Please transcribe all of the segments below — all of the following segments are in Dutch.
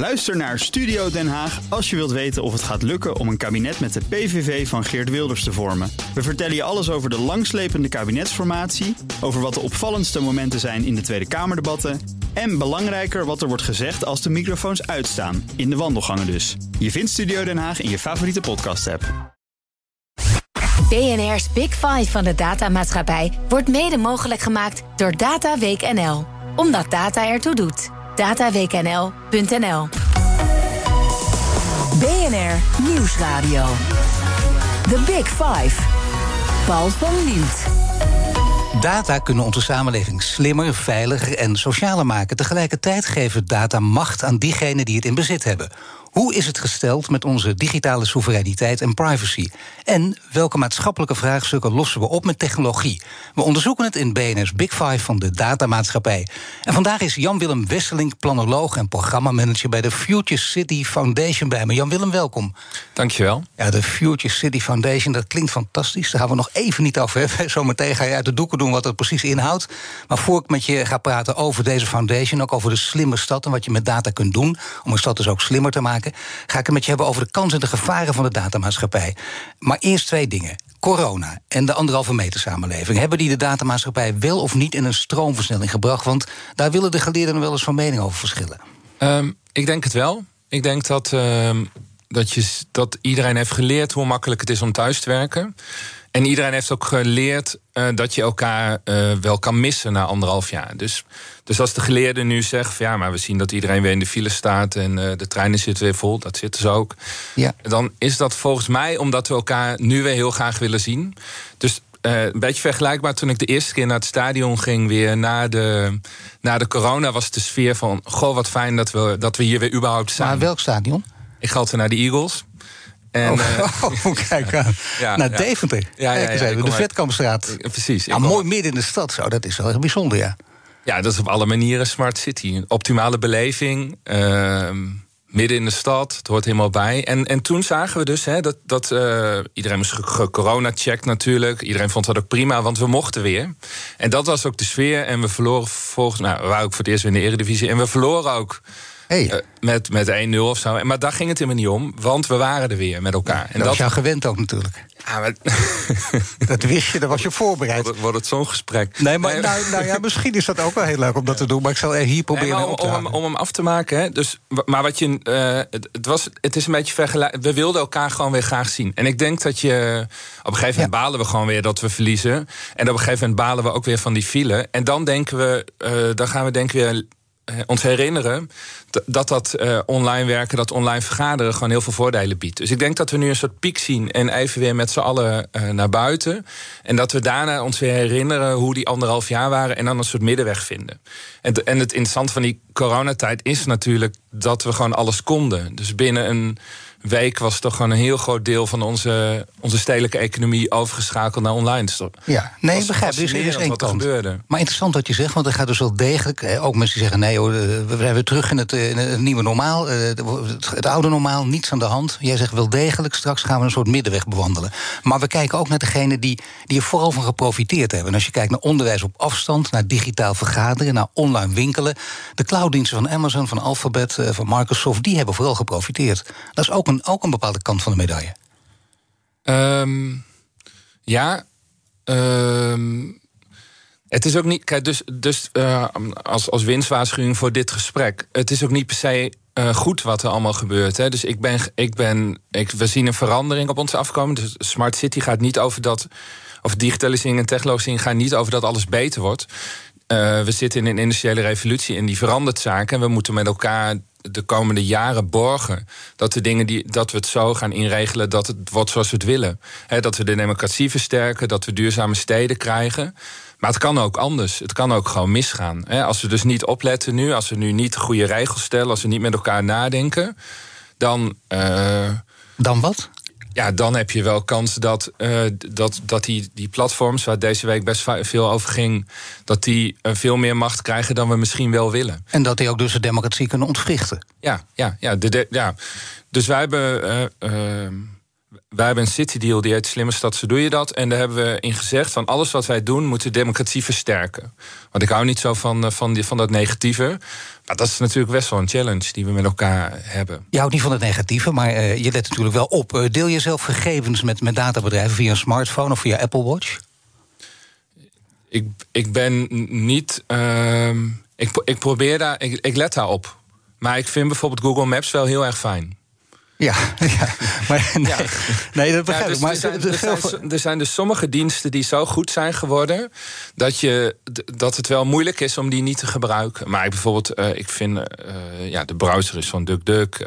Luister naar Studio Den Haag als je wilt weten of het gaat lukken om een kabinet met de PVV van Geert Wilders te vormen. We vertellen je alles over de langslepende kabinetsformatie, over wat de opvallendste momenten zijn in de Tweede Kamerdebatten en belangrijker wat er wordt gezegd als de microfoons uitstaan, in de wandelgangen dus. Je vindt Studio Den Haag in je favoriete podcast-app. BNR's Big Five van de datamaatschappij wordt mede mogelijk gemaakt door Data Week NL. Omdat data ertoe doet. dataweeknl.nl BNR Nieuwsradio. The Big Five. Paul van Liemt. Data kunnen onze samenleving slimmer, veiliger en socialer maken. Tegelijkertijd geven data macht aan diegenen die het in bezit hebben. Hoe is het gesteld met onze digitale soevereiniteit en privacy? En welke maatschappelijke vraagstukken lossen we op met technologie? We onderzoeken het in BNS Big Five van de datamaatschappij. En vandaag is Jan-Willem Wesseling, planoloog en programmamanager bij de Future City Foundation bij me. Jan-Willem, welkom. Dankjewel. Ja, de Future City Foundation, dat klinkt fantastisch. Daar gaan we nog even niet over hebben. Zometeen ga je uit de doeken doen wat het precies inhoudt. Maar voor ik met je ga praten over deze foundation, ook over de slimme stad en wat je met data kunt doen om een stad dus ook slimmer te maken ga ik het met je hebben over de kansen en de gevaren van de datamaatschappij. Maar eerst twee dingen. Corona en de anderhalve meter samenleving. Hebben die de datamaatschappij wel of niet in een stroomversnelling gebracht? Want daar willen de geleerden wel eens van mening over verschillen. Um, ik denk het wel. Ik denk dat, uh, dat, je, dat iedereen heeft geleerd hoe makkelijk het is om thuis te werken. En iedereen heeft ook geleerd uh, dat je elkaar uh, wel kan missen na anderhalf jaar. Dus, dus als de geleerden nu zeggen: van, ja, maar we zien dat iedereen weer in de file staat en uh, de treinen zitten weer vol, dat zitten ze ook. Ja. Dan is dat volgens mij omdat we elkaar nu weer heel graag willen zien. Dus een beetje vergelijkbaar toen ik de eerste keer naar het stadion ging, weer na de, na de corona, was de sfeer van: goh, wat fijn dat we, dat we hier weer überhaupt zijn. Maar welk stadion? Ik ga altijd naar de Eagles. En, oh, oh, kijk aan. ja, naar ja. Deventer. Ja, ja, ja, de Vetkampstraat. Precies. Ah, mooi midden in de stad, zo. dat is wel echt bijzonder, ja. Ja, dat is op alle manieren Smart City. Een optimale beleving. Uh, midden in de stad, het hoort helemaal bij. En, en toen zagen we dus hè, dat, dat uh, iedereen moest corona checkt natuurlijk. Iedereen vond dat ook prima, want we mochten weer. En dat was ook de sfeer. En we verloren volgens, nou, we waren ook voor het eerst weer in de Eredivisie. En we verloren ook Hey. Uh, met met 1-0 of zo. Maar daar ging het helemaal niet om, want we waren er weer met elkaar. En dat, dat was jou gewend ook natuurlijk. Ja, maar... dat wist je, daar was je voorbereid. Wordt, het zo'n gesprek? Nee, maar nou, nou, ja, misschien is dat ook wel heel leuk om dat te doen. Maar ik zal hier proberen nee, om, om, hem, om, hem, af te maken. Hè, dus, maar wat je, uh, het, was, het is een beetje vergelijkbaar. We wilden elkaar gewoon weer graag zien. En ik denk dat je... Op een gegeven moment balen we gewoon weer dat we verliezen. En op een gegeven moment balen we ook weer van die file. En dan denken we... Uh, dan gaan we denken weer ons herinneren dat dat uh, online werken, dat online vergaderen gewoon heel veel voordelen biedt. Dus ik denk dat we nu een soort piek zien en even weer met z'n allen uh, naar buiten. En dat we daarna ons weer herinneren hoe die anderhalf jaar waren en dan een soort middenweg vinden. En, en het interessante van die coronatijd is natuurlijk dat we gewoon alles konden. Dus binnen een week was toch gewoon een heel groot deel van onze, onze stedelijke economie overgeschakeld naar online. Dus ja, nee, begrijp. Dus er is één kant. Gebeurde. Maar interessant wat je zegt, want er gaat dus wel degelijk. ook mensen die zeggen: nee hoor, we zijn weer terug in het, in het nieuwe normaal. Het oude normaal, niets aan de hand. Jij zegt wel degelijk, straks gaan we een soort middenweg bewandelen. Maar we kijken ook naar degenen die, die er vooral van geprofiteerd hebben. En als je kijkt naar onderwijs op afstand, naar digitaal vergaderen, naar online winkelen. De clouddiensten van Amazon, van Alphabet, van Microsoft, die hebben vooral geprofiteerd. Dat is ook een, ook een bepaalde kant van de medaille. Um, ja. Um, het is ook niet. Kijk, dus, dus uh, als, als winstwaarschuwing voor dit gesprek. Het is ook niet per se uh, goed wat er allemaal gebeurt. Hè. Dus ik ben. Ik ben we zien een verandering op ons afkomen. Dus Smart City gaat niet over dat. Of digitalisering en technologie gaat niet over dat alles beter wordt. Uh, we zitten in een industriële revolutie en die verandert zaken. En we moeten met elkaar de komende jaren borgen dat de dingen die dat we het zo gaan inregelen dat het wordt zoals we het willen. dat we de democratie versterken, dat we duurzame steden krijgen. Maar het kan ook anders. Het kan ook gewoon misgaan. als we dus niet opletten nu, als we nu niet goede regels stellen, als we niet met elkaar nadenken, dan. Uh, dan wat? Ja, dan heb je wel kans dat, uh, dat, dat die, die platforms, waar deze week best veel over ging, dat die uh, veel meer macht krijgen dan we misschien wel willen. En dat die ook dus de democratie kunnen ontwrichten. Ja, ja, ja. De, de, ja. Dus wij hebben. Wij hebben een city deal die heet Slimme Stad, zo doe je dat. En daar hebben we in gezegd van alles wat wij doen, moet de democratie versterken. Want ik hou niet zo van, eh, van, die, van dat negatieve. Maar dat is natuurlijk best wel een challenge die we met elkaar hebben. Je houdt niet van het negatieve, maar uh, je let natuurlijk wel op. Uh, deel je zelf gegevens met, met databedrijven via een smartphone of via Apple Watch? Ik, ik ben niet. Uh, ik, ik probeer daar. Ik, ik let daarop. Maar ik vind bijvoorbeeld Google Maps wel heel erg fijn. Ja, ja. Maar, nee, nee, dat begrijp ja, dus ik. Maar er, zijn, er, zijn, er zijn dus sommige diensten die zo goed zijn geworden... dat, je, dat het wel moeilijk is om die niet te gebruiken. Maar ik bijvoorbeeld, uh, ik vind... Uh, ja, de browser is van DuckDuck...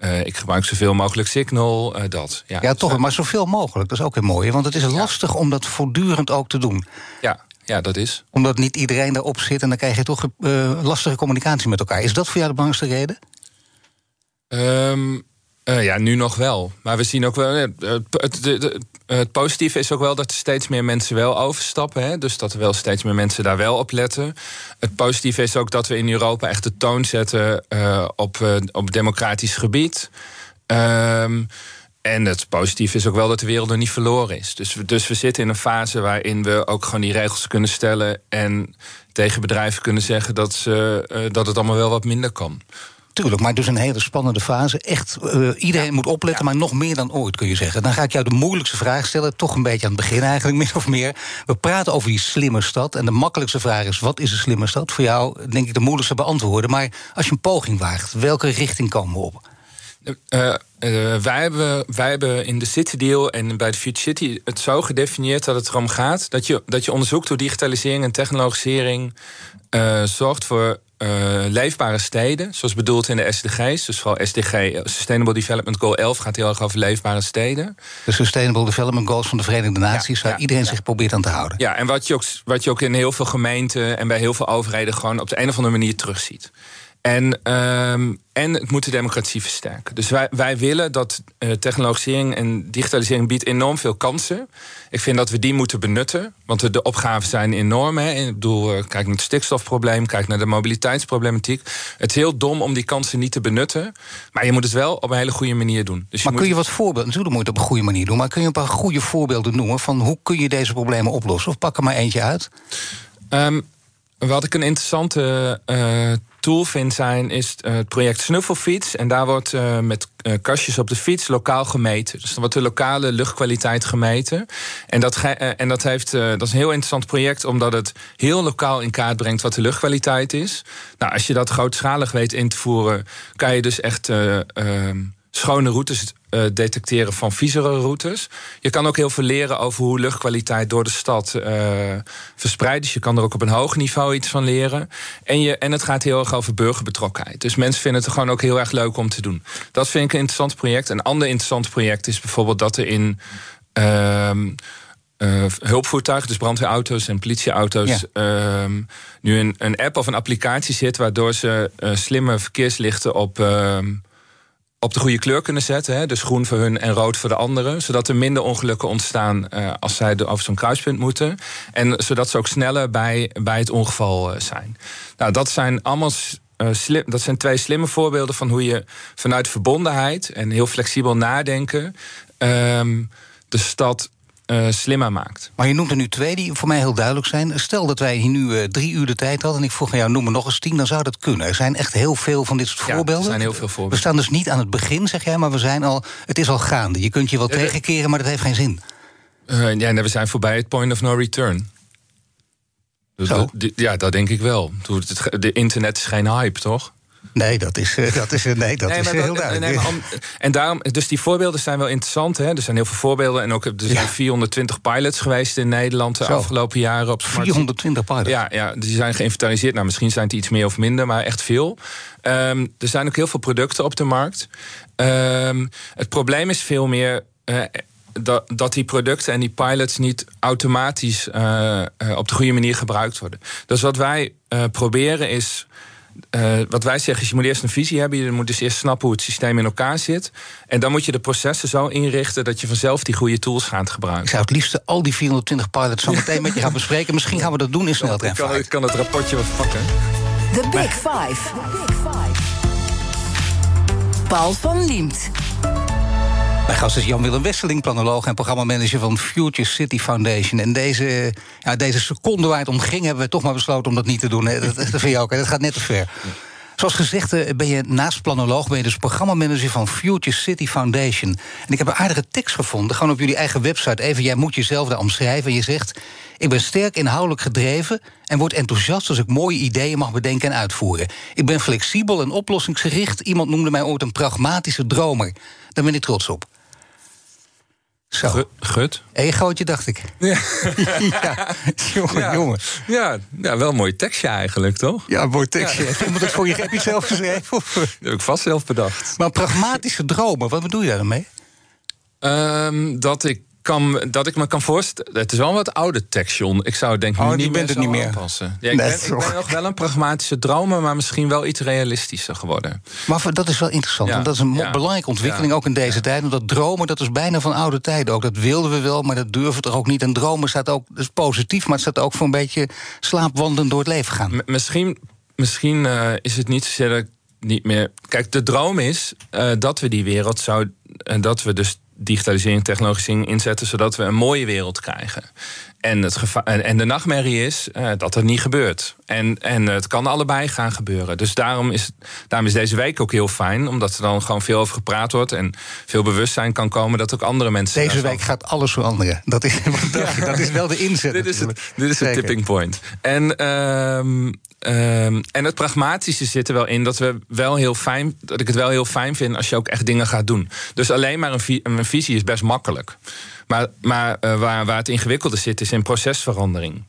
Uh, ik gebruik zoveel mogelijk Signal, dat. Ja, ja toch, maar zoveel mogelijk. Dat is ook een mooie, want het is lastig om dat voortdurend ook te doen. Ja, ja, dat is. Omdat niet iedereen erop zit en dan krijg je toch lastige communicatie met elkaar. Is dat voor jou de belangrijkste reden? Um, uh, ja, nu nog wel. Maar we zien ook wel. Het, het, het, het, positieve is ook wel dat er steeds meer mensen wel overstappen. Hè? Dus dat er wel steeds meer mensen daar wel op letten. Het positieve is ook dat we in Europa echt de toon zetten uh, op, op democratisch gebied. Um, en het positieve is ook wel dat de wereld er niet verloren is. Dus we, dus we zitten in een fase waarin we ook gewoon die regels kunnen stellen. En tegen bedrijven kunnen zeggen dat, ze, dat het allemaal wel wat minder kan. Tuurlijk, maar dus een hele spannende fase. Echt, uh, iedereen moet opletten, maar nog meer dan ooit, kun je zeggen. Dan ga ik jou de moeilijkste vraag stellen, toch een beetje aan het begin eigenlijk, min of meer. We praten over die slimme stad. En de makkelijkste vraag is, wat is een slimme stad? Voor jou, denk ik, de moeilijkste beantwoorden. Maar als je een poging waagt, welke richting komen we op? Uh, uh, wij, hebben, wij hebben in de City Deal en bij de Future City het zo gedefinieerd dat het erom gaat dat je, dat je onderzoekt hoe digitalisering en technologisering uh, zorgt voor uh, leefbare steden, zoals bedoeld in de SDG's. Dus vooral SDG, Sustainable Development Goal 11, gaat heel erg over leefbare steden. De Sustainable Development Goals van de Verenigde Naties, waar iedereen zich probeert aan te houden. Ja, en wat je, ook, wat je ook in heel veel gemeenten en bij heel veel overheden gewoon op de een of andere manier terugziet. En, um, en het moet de democratie versterken. Dus wij, wij willen dat uh, technologisering en digitalisering biedt enorm veel kansen. Ik vind dat we die moeten benutten. Want de opgaven zijn enorm. Hè. Ik bedoel, uh, kijk naar het stikstofprobleem, kijk naar de mobiliteitsproblematiek. Het is heel dom om die kansen niet te benutten. Maar je moet het wel op een hele goede manier doen. Dus maar kun je wat voorbeelden? Natuurlijk moet je het op een goede manier doen. Maar kun je een paar goede voorbeelden noemen van hoe kun je deze problemen oplossen? Of pak er maar eentje uit. Um, wat ik een interessante uh, tool vind zijn, is eh, het project Snuffelfiets. En daar wordt uh, met uh, kastjes op de fiets lokaal gemeten. Dus dan wordt de lokale luchtkwaliteit gemeten. En dat, en dat, heeft, dat is een heel interessant project, omdat het heel lokaal in kaart brengt wat de luchtkwaliteit is. Nou, als je dat grootschalig weet in te voeren, kan je dus echt schone routes uh, detecteren van viezere routes. Je kan ook heel veel leren over hoe luchtkwaliteit door de stad uh, verspreidt. Dus je kan er ook op een hoog niveau iets van leren. En, je, en het gaat heel erg over burgerbetrokkenheid. Dus mensen vinden het gewoon ook heel erg leuk om te doen. Dat vind ik een interessant project. Een ander interessant project is bijvoorbeeld dat er in. Uh, uh, hulpvoertuigen, dus brandweerauto's en politieauto's, ja. uh, nu een, een, app of een applicatie zit waardoor ze uh, slimme verkeerslichten op ehm, op de goede kleur kunnen zetten. Hè? Dus groen voor hun en rood voor de anderen. Zodat er minder ongelukken ontstaan uh, als zij over zo'n kruispunt moeten. En zodat ze ook sneller bij, bij het ongeval uh, zijn. Nou, dat zijn allemaal. Uh, slim, dat zijn twee slimme voorbeelden van hoe je vanuit verbondenheid en heel flexibel nadenken ehm, de stad uh, slimmer maakt. Maar je noemt er nu twee die voor mij heel duidelijk zijn. Stel dat wij hier nu uh, drie uur de tijd hadden... en ik vroeg aan jou, noem er nog eens tien, dan zou dat kunnen. Er zijn echt heel veel van dit soort ja, voorbeelden. er zijn heel veel voorbeelden. We staan dus niet aan het begin, zeg jij, maar we zijn al, het is al gaande. Je kunt je wel tegenkeren, maar dat heeft geen zin. Ja, we zijn voorbij het point of no return. Ja, dat denk ik wel. De internet is geen hype, toch? Nee, dat is, eh, dat is, eh, nee, dat nee, is heel duidelijk. Nee, om, en daarom, dus die voorbeelden zijn wel interessant. Hè? Er zijn heel veel voorbeelden. En ook er zijn ja. 420 pilots geweest in Nederland de Zo. afgelopen jaren. Op 420 pilots? Ja, ja, die zijn geïnventariseerd. Nou, misschien zijn het iets meer of minder, maar echt veel. Um, er zijn ook heel veel producten op de markt. Um, het probleem is veel meer. Uh, dat, dat, die producten en die pilots niet automatisch uh, uh, op de goede manier gebruikt worden. Dus wat wij proberen is uh, wat wij zeggen is, je moet eerst een visie hebben. Je moet dus eerst snappen hoe het systeem in elkaar zit. En dan moet je de processen zo inrichten dat je vanzelf die goede tools gaat gebruiken. Ik zou het liefst al die 420 pilots zo meteen met je gaan bespreken. Misschien gaan we dat doen in snelheid. Ik kan, ik kan het rapportje wat pakken. The Big Five. The Big Five. Paul van Liemt. Mijn gast is Jan-Willem Wesseling, planoloog en programmamanager van Future City Foundation. En deze, ja, deze seconde waar het om ging, hebben we toch maar besloten om dat niet te doen. Dat, dat vind je ook, dat gaat net te ver. Zoals gezegd eh, ben je naast planoloog ben je dus programmamanager van Future City Foundation. En ik heb een aardige tekst gevonden, gewoon op jullie eigen website. Even, jij moet jezelf daar omschrijven. En je zegt, ik ben sterk inhoudelijk gedreven en word enthousiast als ik mooie ideeën mag bedenken en uitvoeren. Ik ben flexibel en oplossingsgericht. Iemand noemde mij ooit een pragmatische dromer. Daar ben ik trots op. Zo. Gut. Egootje, dacht ik. Ja. ja. Jongen, ja. jongen. Ja, ja, wel een mooi tekstje eigenlijk, toch? Ja, een mooi tekstje. Ja. Iemand het voor je, heb je zelf geschreven? Of? Dat heb ik vast zelf bedacht. Maar pragmatische dromen, wat bedoel je daarmee? Um, dat ik kan, dat ik me kan voorstellen. Het is wel een wat oude tekst, John. Ik zou het denk ik oh, niet, meer het niet meer aanpassen. Ja, ik, ben, ik, ben, nog wel een pragmatische dromer, maar misschien wel iets realistischer geworden. Maar dat is wel interessant. want dat is een belangrijke ontwikkeling, ook in deze tijd. Omdat dromen, dat is bijna van oude tijden ook. Dat wilden we wel, maar dat durven we toch ook niet. En dromen staat ook, dat is positief, maar het staat ook voor een beetje slaapwandelen door het leven gaan. misschien misschien uh, is het niet zozeer niet meer. Kijk, de droom is uh, dat we die wereld zouden. En dat we dus digitalisering, technologisering inzetten, zodat we een mooie wereld krijgen. En, het en de nachtmerrie is uh, dat dat niet gebeurt. En, en het kan allebei gaan gebeuren. Dus daarom is, daarom is deze week ook heel fijn, omdat er dan gewoon veel over gepraat wordt en veel bewustzijn kan komen dat ook andere mensen. Deze week gaat alles veranderen. Dat is, dat is wel de inzet. dit is het, dit is het tipping point. En uh, Um, en het pragmatische zit er wel in dat, we wel heel fijn, dat ik het wel heel fijn vind als je ook echt dingen gaat doen. Dus alleen maar een, een visie is best makkelijk. Maar, maar uh, waar, waar het ingewikkelde zit, is in procesverandering.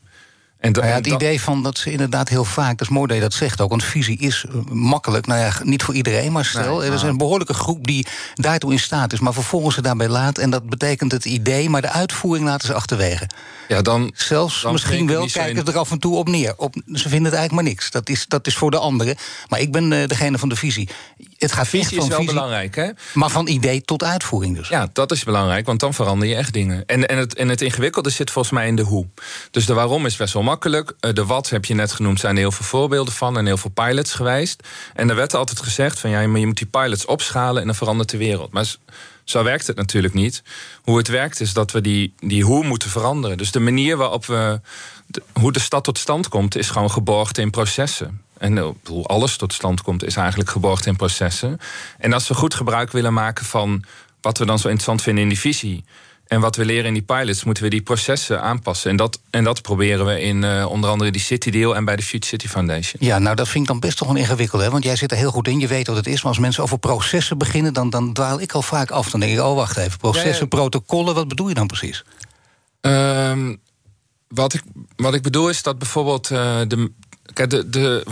En nou ja, het idee van dat ze inderdaad heel vaak, dat is mooi dat je dat zegt ook, want visie is eh, makkelijk. Nou ja, niet voor iedereen, maar stel, er is een behoorlijke groep die daartoe in staat is, maar vervolgens ze daarbij laat. En dat betekent het idee, maar de uitvoering laten ze achterwege. Ja, dan, Zelfs misschien wel kijken ze er af en toe op neer. Op, ze vinden het eigenlijk maar niks. Dat is, dat is voor de anderen. Maar ik ben uh, degene van de visie. Het gaat visie van is wel belangrijk, hè? Maar van idee tot uitvoering dus. Ja, dat is belangrijk, want dan verander je echt dingen. En, en, het, en het ingewikkelde zit volgens mij in de hoe. Dus de waarom is best wel makkelijk. Eh, de wat heb je net genoemd, zijn er heel veel voorbeelden van en heel veel pilots geweest. En er werd altijd gezegd van ja, maar je moet die pilots opschalen en dan verandert de wereld. Maar zo werkt het natuurlijk niet. Hoe het werkt is dat we die, die hoe moeten veranderen. Dus de manier waarop we. hoe de stad tot stand komt, is gewoon geborgd in processen. En eh, hoe alles tot stand komt, is eigenlijk geborgd in processen. En als we goed gebruik willen maken van wat we dan zo interessant vinden in die visie. En wat we leren in die pilots, moeten we die processen aanpassen. En dat, en dat proberen we in uh, onder andere die City Deal en bij de Future City Foundation. Ja, nou dat vind ik dan best toch een ingewikkeld, hè? Want jij zit er heel goed in, je weet wat het is. Maar als mensen over processen beginnen, dan, dan dwaal ik al vaak af. Dan denk ik, oh wacht even, processen, protocollen, wat bedoel je dan precies? Um, wat, ik, wat ik bedoel is dat bijvoorbeeld uh, de, Kijk, de, de,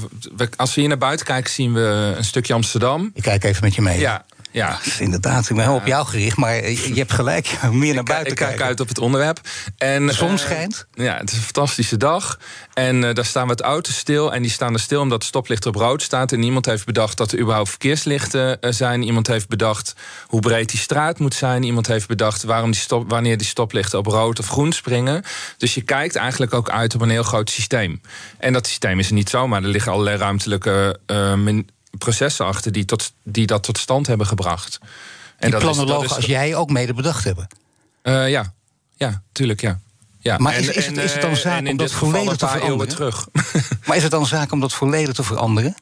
als we hier naar buiten kijken, zien we een stukje Amsterdam. Ik kijk even met je mee. Ja, ja. inderdaad, ik ben heel op jou gericht, maar je hebt gelijk, meer naar buiten ik, ik kijk uit op het onderwerp. En, de zon eh, schijnt. ja, het is een fantastische dag. En uh, daar staan wat auto's stil. En die staan er stil omdat het stoplicht op rood staat. En niemand heeft bedacht dat er überhaupt verkeerslichten uh, zijn. Iemand heeft bedacht hoe breed die straat moet zijn. Iemand heeft bedacht waarom die stop, wanneer die stoplichten op rood of groen springen. Dus je kijkt eigenlijk ook uit op een heel groot systeem. En dat systeem is er niet zomaar. Er liggen allerlei ruimtelijke processen achter die, tot, die dat tot stand hebben gebracht. En die planologen als jij ook mede bedacht hebben? Uh, ja, ja, tuurlijk, ja. ja. Maar is, is, het, is het dan eh, zaak om dat volledig te veranderen? Terug. maar is het dan zaak om dat volledig te veranderen?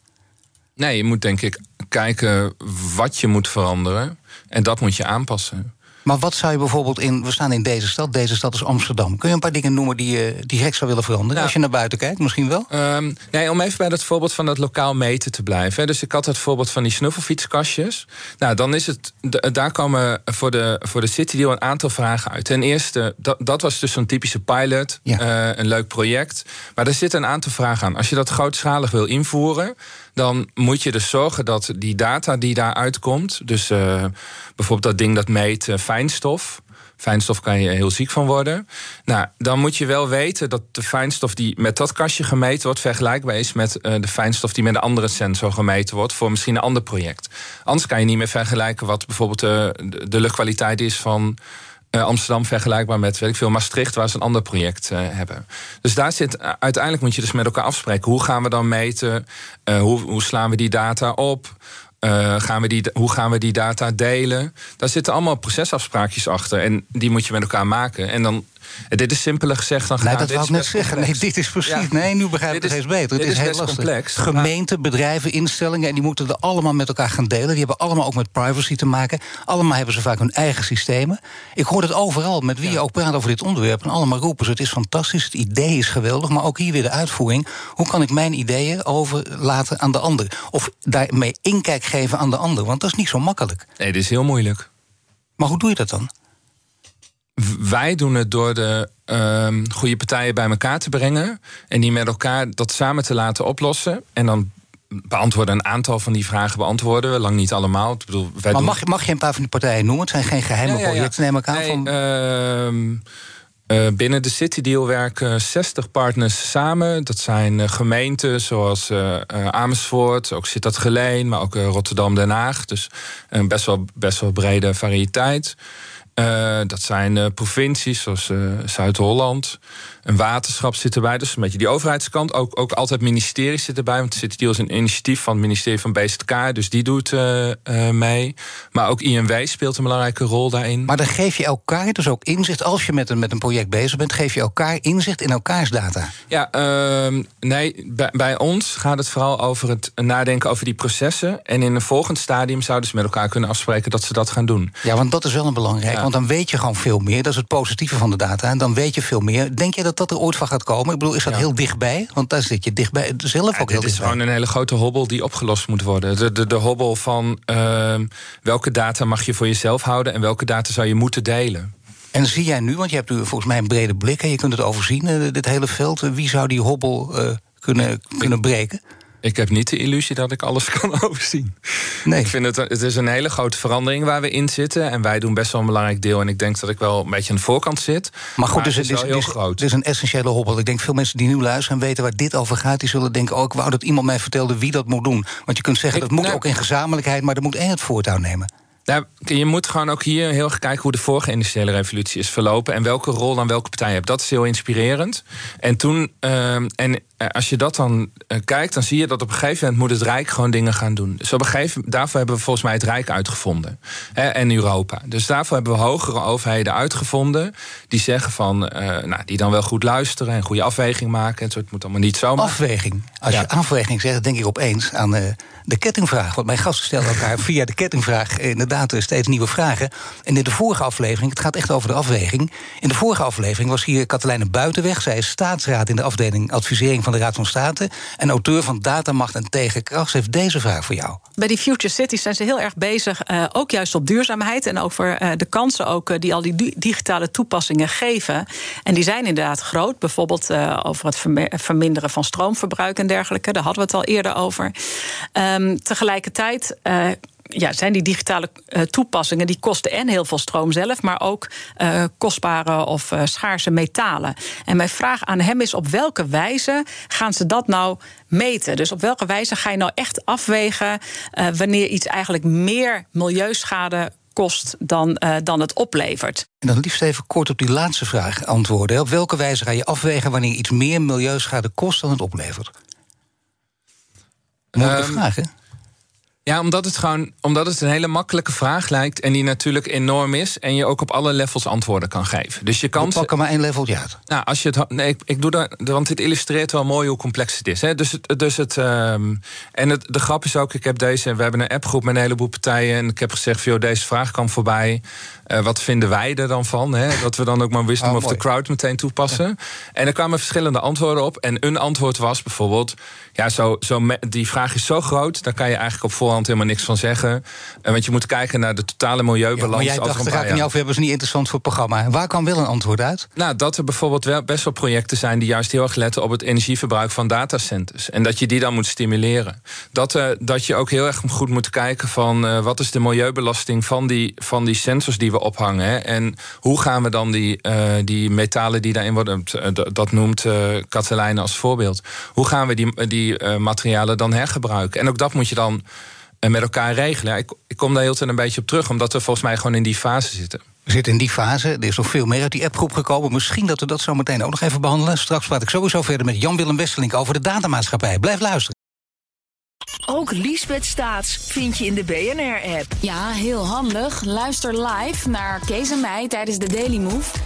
Nee, je moet denk ik kijken wat je moet veranderen. En dat moet je aanpassen. Maar wat zou je bijvoorbeeld in. We staan in deze stad, deze stad is Amsterdam. Kun je een paar dingen noemen die je direct zou willen veranderen? Nou, als je naar buiten kijkt, misschien wel? Um, nee, om even bij dat voorbeeld van dat lokaal meten te blijven. Dus ik had het voorbeeld van die snuffelfietskastjes. Nou, dan is het. Daar komen voor de, voor de City Deal een aantal vragen uit. Ten eerste, dat, dat was dus zo'n typische pilot. Uh, een leuk project. Maar er zitten een aantal vragen aan. Als je dat grootschalig wil invoeren dan moet je dus zorgen dat die data die daaruit komt, dus uh, bijvoorbeeld dat ding dat meet uh, fijnstof. Fijnstof kan je heel ziek van worden. Nou, dan moet je wel weten dat de fijnstof die met dat kastje gemeten wordt, vergelijkbaar is met uh, de fijnstof die met een andere sensor gemeten wordt voor misschien een ander project. Anders kan je niet meer vergelijken wat bijvoorbeeld de, luchtkwaliteit is van Amsterdam vergelijkbaar met weet ik veel, Maastricht, waar ze een ander project uh, hebben. Dus daar zit, uh, uiteindelijk moet je dus met elkaar afspreken. Hoe gaan we dan meten? hoe, hoe slaan we die data op? gaan we die, hoe gaan we die data delen? Daar zitten allemaal procesafspraakjes achter. En die moet je met elkaar maken. En dan dit is simpeler gezegd dan gedaan. Nee, dat wou ik net zeggen. Nee, dit is precies. Nee, nu begrijp ik het eens beter. Het is, heel lastig. complex. Gemeenten, bedrijven, instellingen. En die moeten er allemaal met elkaar gaan delen. Die hebben allemaal ook met privacy te maken. Allemaal hebben ze vaak hun eigen systemen. Ik hoor het overal, met wie je ook praat over dit onderwerp. En allemaal roepen ze: het is fantastisch, het idee is geweldig. Maar ook hier weer de uitvoering. Hoe kan ik mijn ideeën overlaten aan de ander? Of daarmee inkijk geven aan de ander? Want dat is niet zo makkelijk. Nee, dit is heel moeilijk. Maar hoe doe je dat dan? Wij doen het door de uh, goede partijen bij elkaar te brengen. En die met elkaar dat samen te laten oplossen. En dan beantwoorden een aantal van die vragen beantwoorden we. Lang niet allemaal. Ik bedoel, wij maar mag, mag je een paar van die partijen noemen? Het zijn geen geheime projecten, neem ik aan. Nee, van... Uh, binnen de City Deal werken 60 partners samen. Dat zijn uh, gemeenten zoals uh, Amersfoort, ook zit dat Geleen, maar ook Rotterdam-Den Haag. Dus een best, wel, best wel brede variëteit. Uh, dat zijn uh, provincies zoals uh, Zuid-Holland. Een waterschap zit erbij. Dus een beetje die overheidskant. Ook, ook altijd ministeries zitten erbij. Want City Deal is een initiatief van het ministerie van BZK. Dus die doet mee. Maar ook INW speelt een belangrijke rol daarin. Maar dan geef je elkaar dus ook inzicht. Als je met een, met een project bezig bent, geef je elkaar inzicht in elkaars data. Ja, ehm, nee, bij, bij, ons gaat het vooral over het nadenken over die processen. En in een volgend stadium zouden ze met elkaar kunnen afspreken dat ze dat gaan doen. Ja, want dat is wel een belangrijk. Want dan weet je gewoon veel meer. Dat is het positieve van de data. En dan weet je veel meer. Denk je dat dat er ooit van gaat komen? Ik bedoel, is dat heel dichtbij? Want daar zit je dichtbij zelf ook heel Het is gewoon een hele grote hobbel die opgelost moet worden. De, de, de hobbel van ehm, welke data mag je voor jezelf houden... en welke data zou je moeten delen. En zie jij nu, want je hebt nu volgens mij een brede blik... en je kunt het overzien, uh, dit hele veld. wie zou die hobbel uh, kunnen, kunnen breken? Ik heb niet de illusie dat ik alles kan overzien. Nee. Ik vind het, het is een hele grote verandering waar we in zitten. En wij doen best wel een belangrijk deel. En ik denk dat ik wel een beetje aan de voorkant zit. Maar goed, dus het, is, heel groot. Het is een essentiële hobbel. Ik denk veel mensen die nu luisteren en weten waar dit over gaat... die zullen denken, oh, ik wou dat iemand mij vertelde wie dat moet doen. Want je kunt zeggen, dat moet nou- ook in gezamenlijkheid... maar er moet één het voortouw nemen. Nou, je moet gewoon ook hier heel erg kijken hoe de vorige industriële revolutie is verlopen. En welke rol dan welke partij hebt. Dat is heel inspirerend. En toen, ehm, en eh, als je dat dan uh, kijkt, dan zie je dat op een gegeven moment moet het Rijk gewoon dingen gaan doen. Dus op een gegeven daarvoor hebben we volgens mij het Rijk uitgevonden. Hè, en Europa. Dus daarvoor hebben we hogere overheden uitgevonden. Die zeggen van, uh, nou, die dan wel goed luisteren en goede afweging maken. En zo, het moet allemaal niet zomaar. Afweging. Als je afweging zegt, denk ik opeens aan de kettingvraag. Want mijn gasten stellen elkaar via de kettingvraag inderdaad steeds nieuwe vragen. En in de vorige aflevering, het gaat echt over de afweging. In de vorige aflevering was hier Katelijne Buitenweg. Zij is staatsraad in de afdeling advisering van de Raad van State. En auteur van Datamacht en Tegenkracht. Ze heeft deze vraag voor jou. Bij die Future Cities zijn ze heel erg bezig, uh, ook juist op duurzaamheid. En over uh, de kansen ook uh, die al die digitale toepassingen geven. En die zijn inderdaad groot. Bijvoorbeeld over het verminderen van stroomverbruik en dergelijke. Daar hadden we het al eerder over. Um, tegelijkertijd ja, zijn die digitale uh, toepassingen die kosten en heel veel stroom zelf, maar ook uh, kostbare of uh, schaarse metalen. En mijn vraag aan hem is: op welke wijze gaan ze dat nou meten? Dus op welke wijze ga je nou echt afwegen wanneer iets eigenlijk meer milieuschade kost dan, dan het oplevert? En dan liefst even kort op die laatste vraag antwoorden. Op welke wijze ga je afwegen wanneer iets meer milieuschade kost dan het oplevert? Moeilijke um, vraag, hè? Ja, omdat het gewoon omdat het een hele makkelijke vraag lijkt. En die natuurlijk enorm is. En je ook op alle levels antwoorden kan geven. Dus je kan. We pakken maar één leveltje uit. Nou, als je het. Nee, ik, ik doe dat. Want dit illustreert wel mooi hoe complex het is. Hè? Dus het. Dus het um, en het, de grap is ook, ik heb deze. We hebben een appgroep met een heleboel partijen. En ik heb gezegd: joh, deze vraag kan voorbij. Uh, wat vinden wij er dan van? Hè? Dat we dan ook maar wisdom oh, of the crowd meteen toepassen. En er kwamen verschillende antwoorden op. En een antwoord was bijvoorbeeld. Ja, zo, zo, die vraag is zo groot, daar kan je eigenlijk op voorhand helemaal niks van zeggen. Uh, want je moet kijken naar de totale milieubalans. Ja, maar jij dacht, daar ga ik niet over hebben, is niet interessant voor het programma. Waar kan wel een antwoord uit? Nou, dat er bijvoorbeeld wel best wel projecten zijn... die juist heel erg letten op het energieverbruik van datacenters. En dat je die dan moet stimuleren. Dat, uh, dat je ook heel erg goed moet kijken van... Uh, wat is de milieubelasting van die, van die sensors die we ophangen. Hè? En hoe gaan we dan die, die metalen die daarin worden... dat noemt Katelijne als voorbeeld. Hoe gaan we die, die materialen dan hergebruiken. En ook dat moet je dan met elkaar regelen. ik, ik, kom daar heel tijd een beetje op terug, omdat we volgens mij gewoon in die fase zitten. We zitten in die fase. Er is nog veel meer uit die appgroep gekomen. Misschien dat we dat zo meteen ook nog even behandelen. Straks praat ik sowieso verder met Jan-Willem Wesselink over de datamaatschappij. Blijf luisteren. Ook Liesbeth Staats vind je in de BNR-app. Ja, heel handig. Luister live naar Kees en mij tijdens de Daily Move.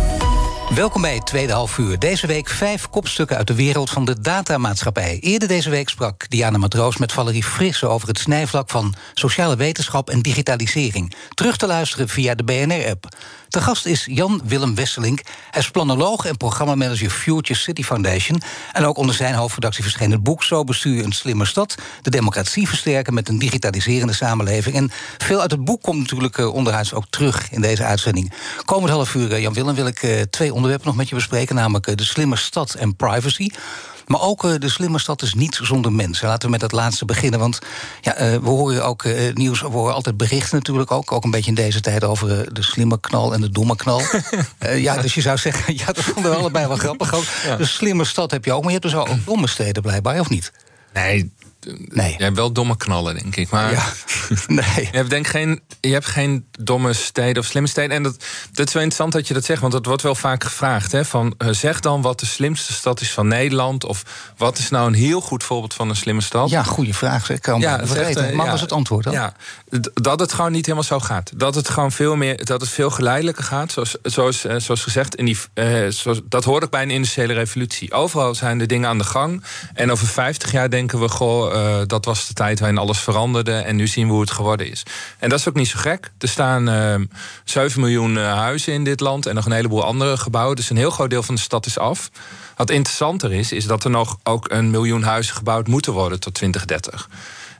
Welkom bij het tweede half uur. Deze week vijf kopstukken uit de wereld van de datamaatschappij. Eerder deze week sprak Diana Matroos met Valerie Frisse over het snijvlak van sociale wetenschap en digitalisering. Terug te luisteren via de BNR-app. De gast is Jan-Willem Wesselink. Hij is planoloog en programmamanager Future City Foundation. En ook onder zijn hoofdredactie verscheen het boek Zo bestuur je een slimme stad. De democratie versterken met een digitaliserende samenleving. En veel uit het boek komt natuurlijk uh, onderhuids ook terug in deze uitzending. Komend half uur, uh, Jan-Willem, wil ik uh, twee onderwerpen nog met je bespreken. Namelijk de slimme stad en privacy. Maar ook uh, de slimme stad is niet zonder mensen. Laten we met dat laatste beginnen. Want ja, uh, we horen ook uh, nieuws, we horen altijd berichten natuurlijk ook. Ook een beetje in deze tijd over de slimme knal en de domme knal. ja, dus je zou zeggen, ja, dat vonden we allebei wel grappig ook. Ja. De slimme stad heb je ook, maar je hebt dus ook domme steden blijkbaar, of niet? Nee, Nee. Je hebt wel domme knallen, denk ik. Maar ja. nee. je, hebt denk geen, je hebt geen domme steden of slimme steden. En dat, dat is wel interessant dat je dat zegt, want dat wordt wel vaak gevraagd. Hè, van, uh, zeg dan wat de slimste stad is van Nederland. Of wat is nou een heel goed voorbeeld van een slimme stad? Ja, goede vraag. Ik kan ja, vergeten. Maar ja, was het antwoord dan? Ja, dat het gewoon niet helemaal zo gaat. Dat het gewoon veel meer, dat het veel geleidelijker gaat. Zoals, zoals, uh, zoals gezegd, in die, zoals, dat hoort ook bij een industriële revolutie. Overal zijn de dingen aan de gang. En over 50 jaar denken we, goh uh, dat was de tijd waarin alles veranderde. En nu zien we hoe het geworden is. En dat is ook niet zo gek. Er staan uh, 7 miljoen uh, huizen in dit land en nog een heleboel andere gebouwen. Dus een heel groot deel van de stad is af. Wat interessanter is, is dat er nog ook een miljoen huizen gebouwd moeten worden tot 2030.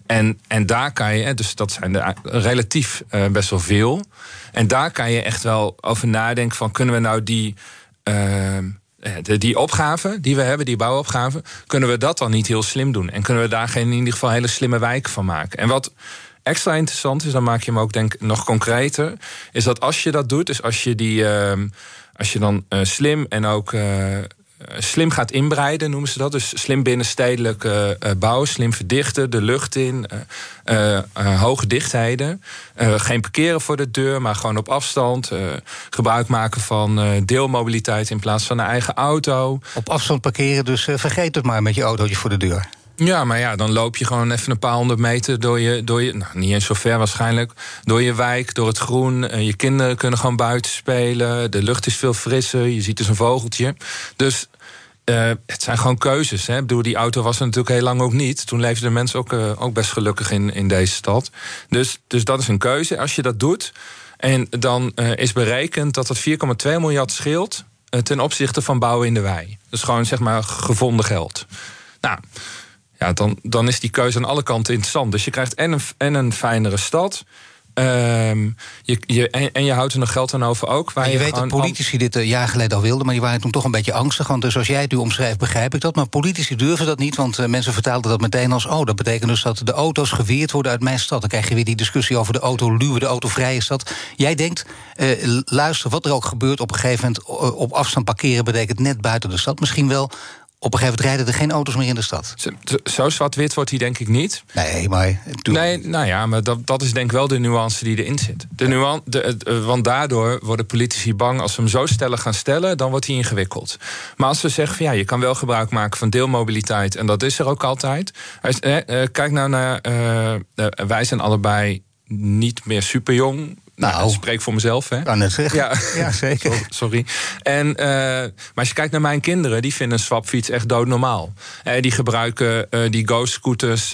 En, en daar kan je, dus dat zijn er relatief uh, best wel veel. En daar kan je echt wel over nadenken van kunnen we nou die. De, die opgave die we hebben, die bouwopgave, kunnen we dat dan niet heel slim doen? En kunnen we daar geen in ieder geval hele slimme wijken van maken? En wat extra interessant is, dan maak je hem ook denk nog concreter, is dat als je dat doet, dus als je die, uh, als je dan uh, slim en ook uh, slim gaat inbreiden, noemen ze dat. Dus slim binnenstedelijk uh, bouwen, slim verdichten, de lucht in, hoge dichtheden. geen parkeren voor de deur, maar gewoon op afstand. gebruik maken van deelmobiliteit in plaats van een eigen auto. Op afstand parkeren, dus vergeet het maar met je autootje voor de deur. Ja, maar ja, dan loop je gewoon even een paar honderd meter door je, door je nou, niet eens zo ver waarschijnlijk, door je wijk, door het groen. je kinderen kunnen gewoon buiten spelen. De lucht is veel frisser. Je ziet dus een vogeltje. Dus uh, het zijn gewoon keuzes. Hè. Ik die auto was er natuurlijk heel lang ook niet. Toen leefden de mensen ook, uh, ook best gelukkig in, in deze stad. Dus, dus dat is een keuze. Als je dat doet, en dan uh, is berekend dat het 4,2 miljard scheelt ten opzichte van bouwen in de wei. Dus gewoon zeg maar gevonden geld. Nou, ja, dan, dan is die keuze aan alle kanten interessant. Dus je krijgt en een, en een fijnere stad. Um, je, je, en, je houdt er nog geld aan over ook. Waar je, je weet dat politici dit een jaar geleden al wilden, maar die waren toen toch een beetje angstig. Want dus als jij het nu omschrijft, begrijp ik dat. Maar politici durven dat niet, want uh, mensen vertaalden dat meteen als: oh, dat betekent dus dat de auto's geweerd worden uit mijn stad. Dan krijg je weer die discussie over de auto-luwe, de autovrije stad. Jij denkt, uh, luister, wat er ook gebeurt, op een gegeven moment op afstand parkeren betekent net buiten de stad misschien wel op een gegeven moment rijden er geen auto's meer in de stad. Zo zwart-wit wordt hij denk ik niet. Nee, maar... Nee, nou ja, maar dat, dat is denk ik wel de nuance die erin zit. De nuance, de, want daardoor worden politici bang... als we hem zo stellig gaan stellen, dan wordt hij ingewikkeld. Maar als we zeggen van ja, je kan wel gebruik maken van deelmobiliteit... en dat is er ook altijd. Eh, eh, kijk nou naar... Eh, wij zijn allebei niet meer super jong. Nou, ik spreek voor mezelf, hè? Kan het zeggen. Ja, ja zeker. Sorry. En, uh, maar als je kijkt naar mijn kinderen, die vinden een swapfiets echt doodnormaal. Uh, die gebruiken uh, die ghost-scooters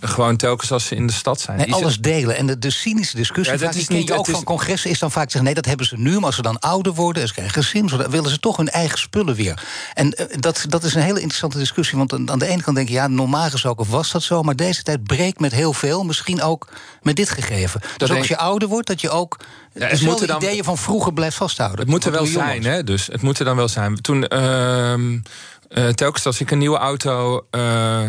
gewoon telkens als ze in de stad zijn. Nee, alles delen. En de, de cynische discussie, ja, dat is niet, ook van congressen, is dan vaak zeggen: nee, dat hebben ze nu, maar als ze dan ouder worden, ze krijgen gezin, dan willen ze toch hun eigen spullen weer. En dat, dat is een hele interessante discussie, want aan de ene kant denk je, ja, normaal gesproken was dat zo, maar deze tijd breekt met heel veel, misschien ook met dit gegeven. Dus ook als je ouder wordt, dat je ook ja, het moet dan, ideeën van vroeger blijft vasthouden. Het moet er wel zijn, hè? Dus het moet er dan wel zijn. Toen, uh, uh, telkens als ik een nieuwe auto uh,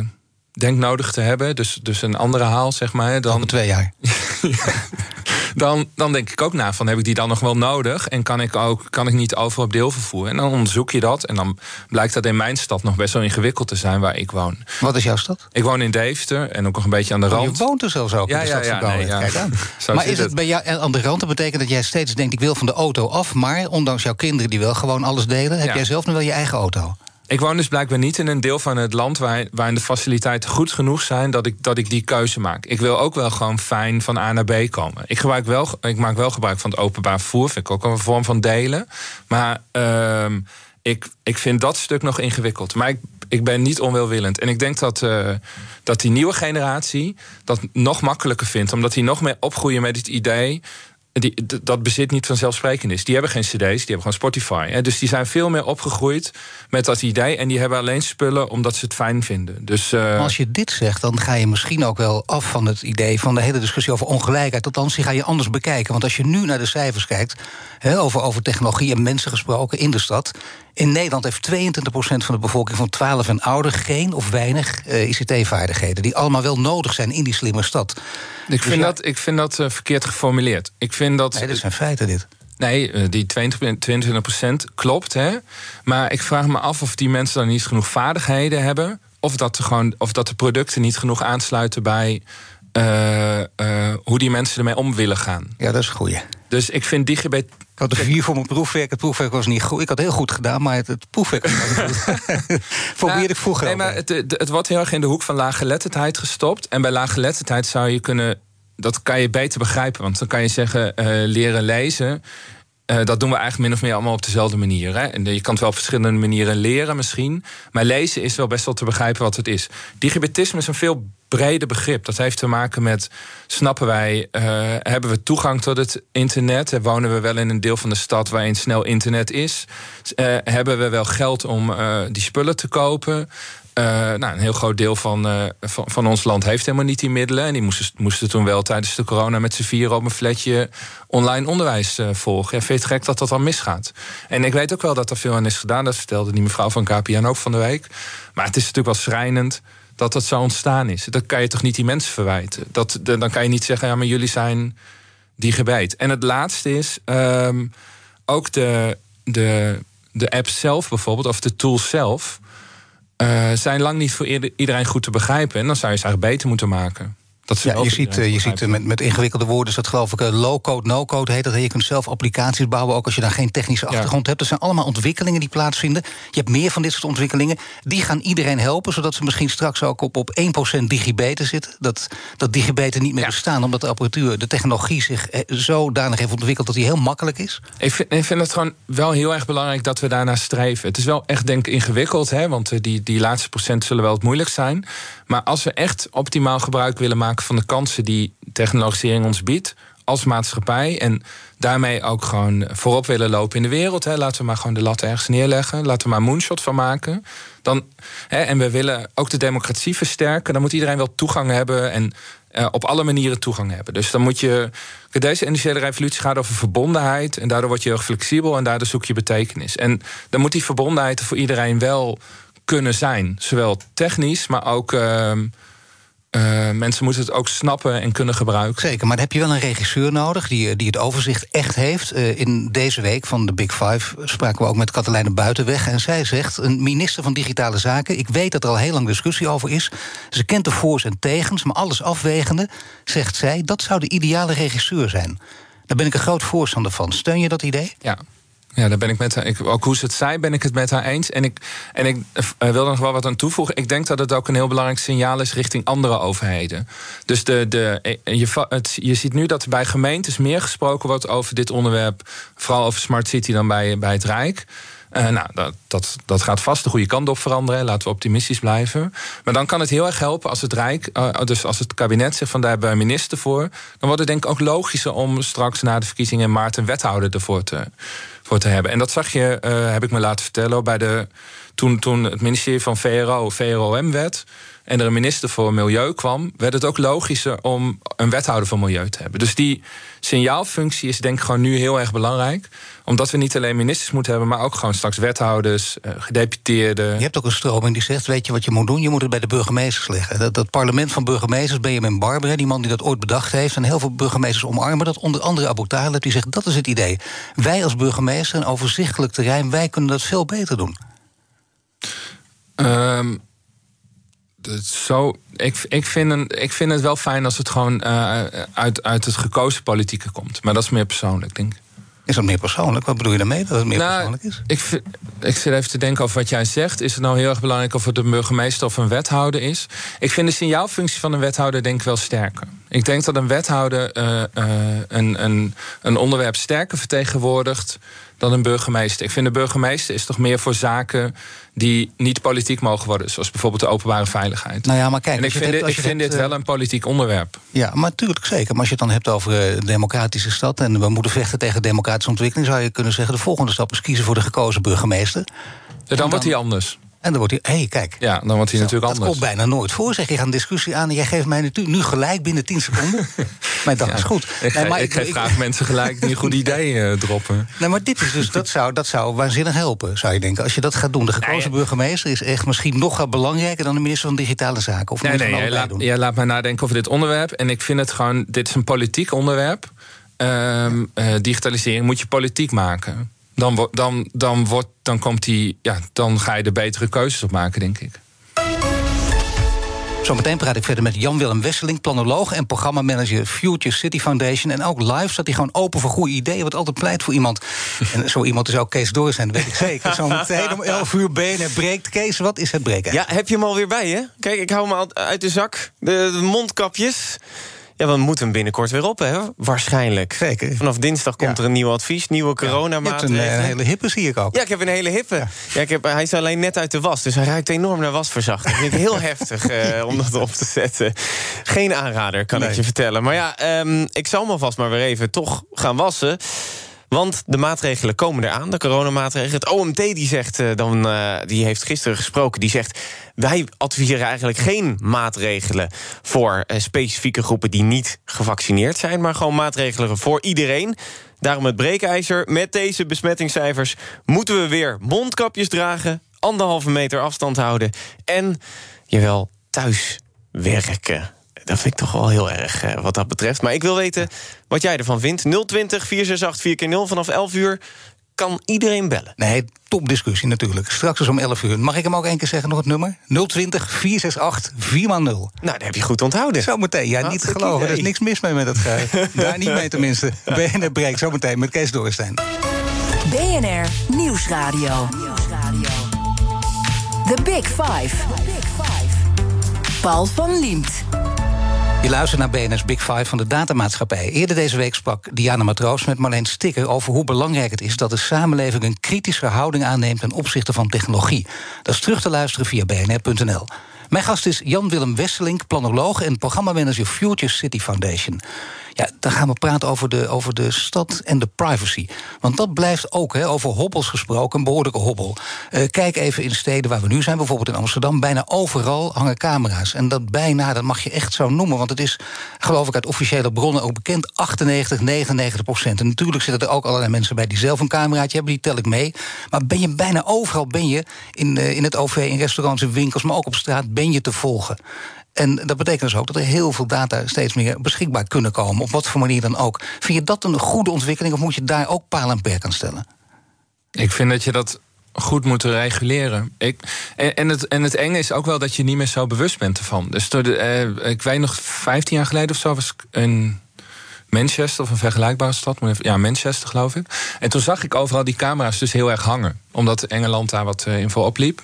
denk nodig te hebben, dus, dus een andere haal, zeg maar. Dan... Over twee jaar. dan, dan denk ik ook na van heb ik die dan nog wel nodig? En kan ik ook kan ik niet overal op deelvervoer? En dan onderzoek je dat. En dan blijkt dat in mijn stad nog best wel ingewikkeld te zijn waar ik woon. Wat is jouw stad? Ik woon in Deventer en ook nog een beetje aan de rand. Oh, je woont er zelfs ook ja, in de stad van nee. Kijk aan. maar is het bij jou aan de rand? Dat betekent dat jij steeds denkt ik wil van de auto af. Maar ondanks jouw kinderen die wel gewoon alles delen, heb jij zelf nu wel je eigen auto? Ik woon dus blijkbaar niet in een deel van het land waar, waarin de faciliteiten goed genoeg zijn dat ik, dat ik die keuze maak. Ik wil ook wel gewoon fijn van A naar B komen. Ik, gebruik wel, ik maak wel gebruik van het openbaar vervoer. Vind ik ook een vorm van delen. Maar uh, ik, ik vind dat stuk nog ingewikkeld. Maar ik, ik ben niet onwelwillend. En ik denk dat, uh, dat die nieuwe generatie dat nog makkelijker vindt. Omdat die nog meer opgroeien met het idee die, dat bezit niet vanzelfsprekend is. Die hebben geen cd's, die hebben gewoon Spotify. Hè. Dus die zijn veel meer opgegroeid met dat idee... en die hebben alleen spullen omdat ze het fijn vinden. Dus, uh... Als je dit zegt, dan ga je misschien ook wel af van het idee... van de hele discussie over ongelijkheid. Althans, die ga je anders bekijken. Want als je nu naar de cijfers kijkt... Hè, over, over technologie en mensen gesproken in de stad... In Nederland heeft 22% van de bevolking van 12 en ouder geen of weinig uh, ICT-vaardigheden. Die allemaal wel nodig zijn in die slimme stad. Ik dus vind, dat, ik vind dat uh, verkeerd geformuleerd. Ik vind dat. Nee, dat zijn feiten, dit. Nee, uh, die 22, 22% klopt. Hè? Maar ik vraag me af of die mensen dan niet genoeg vaardigheden hebben. Of dat, gewoon, of dat de producten niet genoeg aansluiten bij uh, uh, hoe die mensen ermee om willen gaan. Ja, dat is een goeie. Dus ik vind digibet. Ik had er vier voor mijn proefwerk. Het proefwerk was niet goed. Ik had heel goed gedaan, maar het, het proefwerk was niet goed. Probeerde nou, ik vroeger. Nee, maar het, het, het, wordt heel erg in de hoek van laaggeletterdheid gestopt. En bij laaggeletterdheid zou je kunnen. Dat kan je beter begrijpen. Want dan kan je zeggen: uh, leren lezen. Uh, dat doen we eigenlijk min of meer allemaal op dezelfde manier. Hè? En je kan het wel op verschillende manieren leren misschien. Maar lezen is wel best wel te begrijpen wat het is. Digibetisme is een veel breder begrip. Dat heeft te maken met, snappen wij, uh, hebben we toegang tot het internet? Wonen we wel in een deel van de stad waarin snel internet is? Hebben we wel geld om die spullen te kopen? Uh, nou, een heel groot deel van, uh, van, van, ons land heeft helemaal niet die middelen. En die moesten, moesten toen wel tijdens de corona met z'n vieren op een flatje online onderwijs uh, volgen. En vind je het gek dat dat dan misgaat? En ik weet ook wel dat er veel aan is gedaan. Dat vertelde die mevrouw van KPN ook van de week. Maar het is natuurlijk wel schrijnend dat dat zo ontstaan is. Dat kan je toch niet die mensen verwijten? Dat, dan kan je niet zeggen, ja, maar jullie zijn die gebijt. En het laatste is um, ook de, de, de app zelf bijvoorbeeld, of de tool zelf zijn lang niet voor iedereen goed te begrijpen. En dan zou je ze eigenlijk beter moeten maken. Dat ja, je ziet, je ziet met, met ingewikkelde woorden, is dat geloof ik eh, low-code, no-code heet dat. Je kunt zelf applicaties bouwen, ook als je daar geen technische achtergrond hebt. Dat zijn allemaal ontwikkelingen die plaatsvinden. Je hebt meer van dit soort ontwikkelingen. Die gaan iedereen helpen, zodat ze misschien straks ook op, op 1% digibeten zitten. Dat, dat digibeten niet meer bestaan, omdat de apparatuur, de technologie zich eh, zodanig heeft ontwikkeld dat die heel makkelijk is. Ik vind, ik vind het gewoon wel heel erg belangrijk dat we daarnaar streven. Het is wel echt, denk ik, ingewikkeld, hè, want eh, die, die laatste procent zullen wel het moeilijk zijn. Maar als we echt optimaal gebruik willen maken van de kansen die technologisering ons biedt als maatschappij. En daarmee ook gewoon voorop willen lopen in de wereld. Hè. Laten we maar gewoon de lat ergens neerleggen. Laten we maar moonshot van maken. Dan, hè, en we willen ook de democratie versterken. Dan moet iedereen wel toegang hebben en uh, op alle manieren toegang hebben. Dus dan moet je. Deze industriële revolutie gaat over verbondenheid. En daardoor word je heel flexibel en daardoor zoek je betekenis. En dan moet die verbondenheid voor iedereen wel kunnen zijn. Zowel technisch, maar ook. Uh, uh, mensen moeten het ook snappen en kunnen gebruiken. Zeker, maar dan heb je wel een regisseur nodig die, die het overzicht echt heeft. Uh, in deze week van de Big Five spraken we ook met Katelijne Buitenweg. En zij zegt, een minister van Digitale Zaken... ik weet dat er al heel lang discussie over is. Ze kent de voor's en tegens, maar alles afwegende... zegt zij, dat zou de ideale regisseur zijn. Daar ben ik een groot voorstander van. Steun je dat idee? Ja, ja, daar ben ik met haar. Ik, ook hoe ze het zei, ben ik het met haar eens. En ik, en ik uh, wil er nog wel wat aan toevoegen. Ik denk dat het ook een heel belangrijk signaal is richting andere overheden. Dus de, de, eh, je, het, je ziet nu dat bij gemeentes meer gesproken wordt over dit onderwerp. Vooral over Smart City dan bij, bij het Rijk. Nou, dat, dat, dat gaat vast de goede kant op veranderen. Laten we optimistisch blijven. Maar dan kan het heel erg helpen als het Rijk, dus als het kabinet zegt van daar hebben we een minister voor. Dan wordt het denk ik ook logischer om straks na de verkiezingen in maart een wethouder ervoor te, voor te hebben. En dat zag je, uh, heb ik me laten vertellen, bij de toen, toen het ministerie van VRO, VROM werd en er een minister voor Milieu kwam, werd het ook logischer om een wethouder voor Milieu te hebben. Dus die signaalfunctie is denk ik gewoon nu heel erg belangrijk. Omdat we niet alleen ministers moeten hebben, maar ook gewoon straks wethouders, eh, gedeputeerden. Je hebt ook een stroming die zegt: Weet je wat je moet doen? Je moet het bij de burgemeesters leggen. Dat, dat parlement van burgemeesters, Benjamin Barber, die man die dat ooit bedacht heeft, en heel veel burgemeesters omarmen dat. Onder andere Abu Talib, die zegt: Dat is het idee. Wij als burgemeester, een overzichtelijk terrein, wij kunnen dat veel beter doen. Um, zo, ik, ik, vind een, ik vind het wel fijn als het gewoon uh, uit, uit het gekozen politieke komt. Maar dat is meer persoonlijk, denk ik. Is dat meer persoonlijk? Wat bedoel je daarmee dat het meer nou, persoonlijk is? Ik, ik zit even te denken over wat jij zegt. Is het nou heel erg belangrijk of het een burgemeester of een wethouder is? Ik vind de signaalfunctie van een wethouder denk ik wel sterker. Ik denk dat een wethouder uh, uh, een, een, een onderwerp sterker vertegenwoordigt dan een burgemeester. Ik vind de burgemeester is toch meer voor zaken die niet politiek mogen worden, zoals bijvoorbeeld de openbare veiligheid. Nou ja, maar kijk, en ik vind, dit, ik vind dit wel een politiek onderwerp. Ja, maar natuurlijk zeker. Maar als je het dan hebt over een democratische stad en we moeten vechten tegen democratische ontwikkeling, zou je kunnen zeggen: de volgende stap is kiezen voor de gekozen burgemeester. dan, dan wordt hij anders. En dan wordt hij, hé, hey, kijk. Ja, dan wordt hij natuurlijk anders. Dat komt bijna nooit voor. Zeg, je gaat een discussie aan en jij geeft mij nu gelijk binnen 10 seconden. maar dat is goed. Ik, nee, maar ik, ik, graag mensen gelijk die een goed idee uh, droppen. Nee, maar dit is dus, dat zou, dat zou waanzinnig helpen, zou je denken. Als je dat gaat doen. De gekozen burgemeester is echt misschien nog belangrijker dan de minister van Digitale Zaken. Of nee, nee, jij laat, jij laat mij nadenken over dit onderwerp. En ik vind het gewoon, dit is een politiek onderwerp. Um, uh, digitalisering moet je politiek maken dan, dan, dan, wordt, dan, komt die, ja, dan ga je er betere keuzes op maken, denk ik. Zometeen praat ik verder met Jan-Willem Wesseling, planoloog en programmamanager Future City Foundation. En ook live staat hij gewoon open voor goede ideeën, wat altijd pleit voor iemand. En zo iemand is ook Kees Doris, en dat weet ik zeker. Zometeen om 11 uur benen breekt. Kees, wat is het breken? Ja, heb je hem alweer bij je? Kijk, ik hou hem al uit de zak. De, de mondkapjes. Ja, we moeten hem binnenkort weer op, hè? Waarschijnlijk. Zeker. Vanaf dinsdag komt er een nieuw advies, nieuwe coronamaatregelen. Ja, een, een, hele hippe zie ik ook. Ja, ik heb een hele hippe. Ja. ik heb, hij is alleen net uit de was, dus hij ruikt enorm naar wasverzachting. vind ik heel heftig uh, om dat op te zetten. Geen aanrader, kan ik je vertellen. Maar ja, um, ik zal me alvast maar weer even toch gaan wassen. Want de maatregelen komen eraan, de coronamaatregelen. Het OMT die zegt, uh, dan, uh, die heeft gisteren gesproken, die zegt... wij adviseren eigenlijk geen maatregelen voor uh, specifieke groepen... die niet gevaccineerd zijn, maar gewoon maatregelen voor iedereen. Daarom het breekijzer. Met deze besmettingscijfers moeten we weer mondkapjes dragen... anderhalve meter afstand houden en, jawel, thuis werken dat vind ik toch wel heel erg uh, wat dat betreft. Maar ik wil weten wat jij ervan vindt. 020 468 4x0 vanaf 11 uur kan iedereen bellen. Nee, topdiscussie natuurlijk. Straks is om 11 uur. Mag ik hem ook één keer zeggen, nog het nummer? 020 468 4x0. Nou, dat heb je goed onthouden. Zometeen, ja, niet te geloven. Idee. Er is niks mis mee met dat geluid. Daar niet mee tenminste. BNR breekt zometeen met Kees Doorstein. BNR Nieuwsradio. The Big Five. Paul van Liemt. Je luistert naar BNS Big Five van de datamaatschappij. Eerder deze week sprak Diana Matroos met Marleen Stikker over hoe belangrijk het is dat de samenleving een kritische houding aanneemt ten opzichte van technologie. Dat is terug te luisteren via bnr.nl. Mijn gast is Jan-Willem Wesselink, planoloog en programmamanager Future City Foundation. Ja, dan gaan we praten over de, over de stad en de privacy. Want dat blijft ook, hè, over hobbels gesproken, een behoorlijke hobbel. Uh, kijk even in steden waar we nu zijn, bijvoorbeeld in Amsterdam. Bijna overal hangen camera's. En dat bijna, dat mag je echt zo noemen. Want het is, geloof ik, uit officiële bronnen ook bekend... 98, 99 procent. En natuurlijk zitten er ook allerlei mensen bij die zelf een cameraatje hebben. Die tel ik mee. Maar ben je bijna overal, ben je in, uh, in het OV, in restaurants, in winkels... maar ook op straat, ben je te volgen. En dat betekent dus ook dat er heel veel data steeds meer beschikbaar kunnen komen. Op wat voor manier dan ook. Vind je dat een goede ontwikkeling of moet je daar ook paal en perk aan stellen? Ik vind dat je dat goed moet reguleren. Ik, en, het, en het enge is ook wel dat je niet meer zo bewust bent ervan. Dus door eh, ik weet nog, 15 jaar geleden of zo was ik in Manchester of een vergelijkbare stad. Ja, Manchester geloof ik. En toen zag ik overal die camera's dus heel erg hangen. Omdat Engeland daar wat uh, info opliep.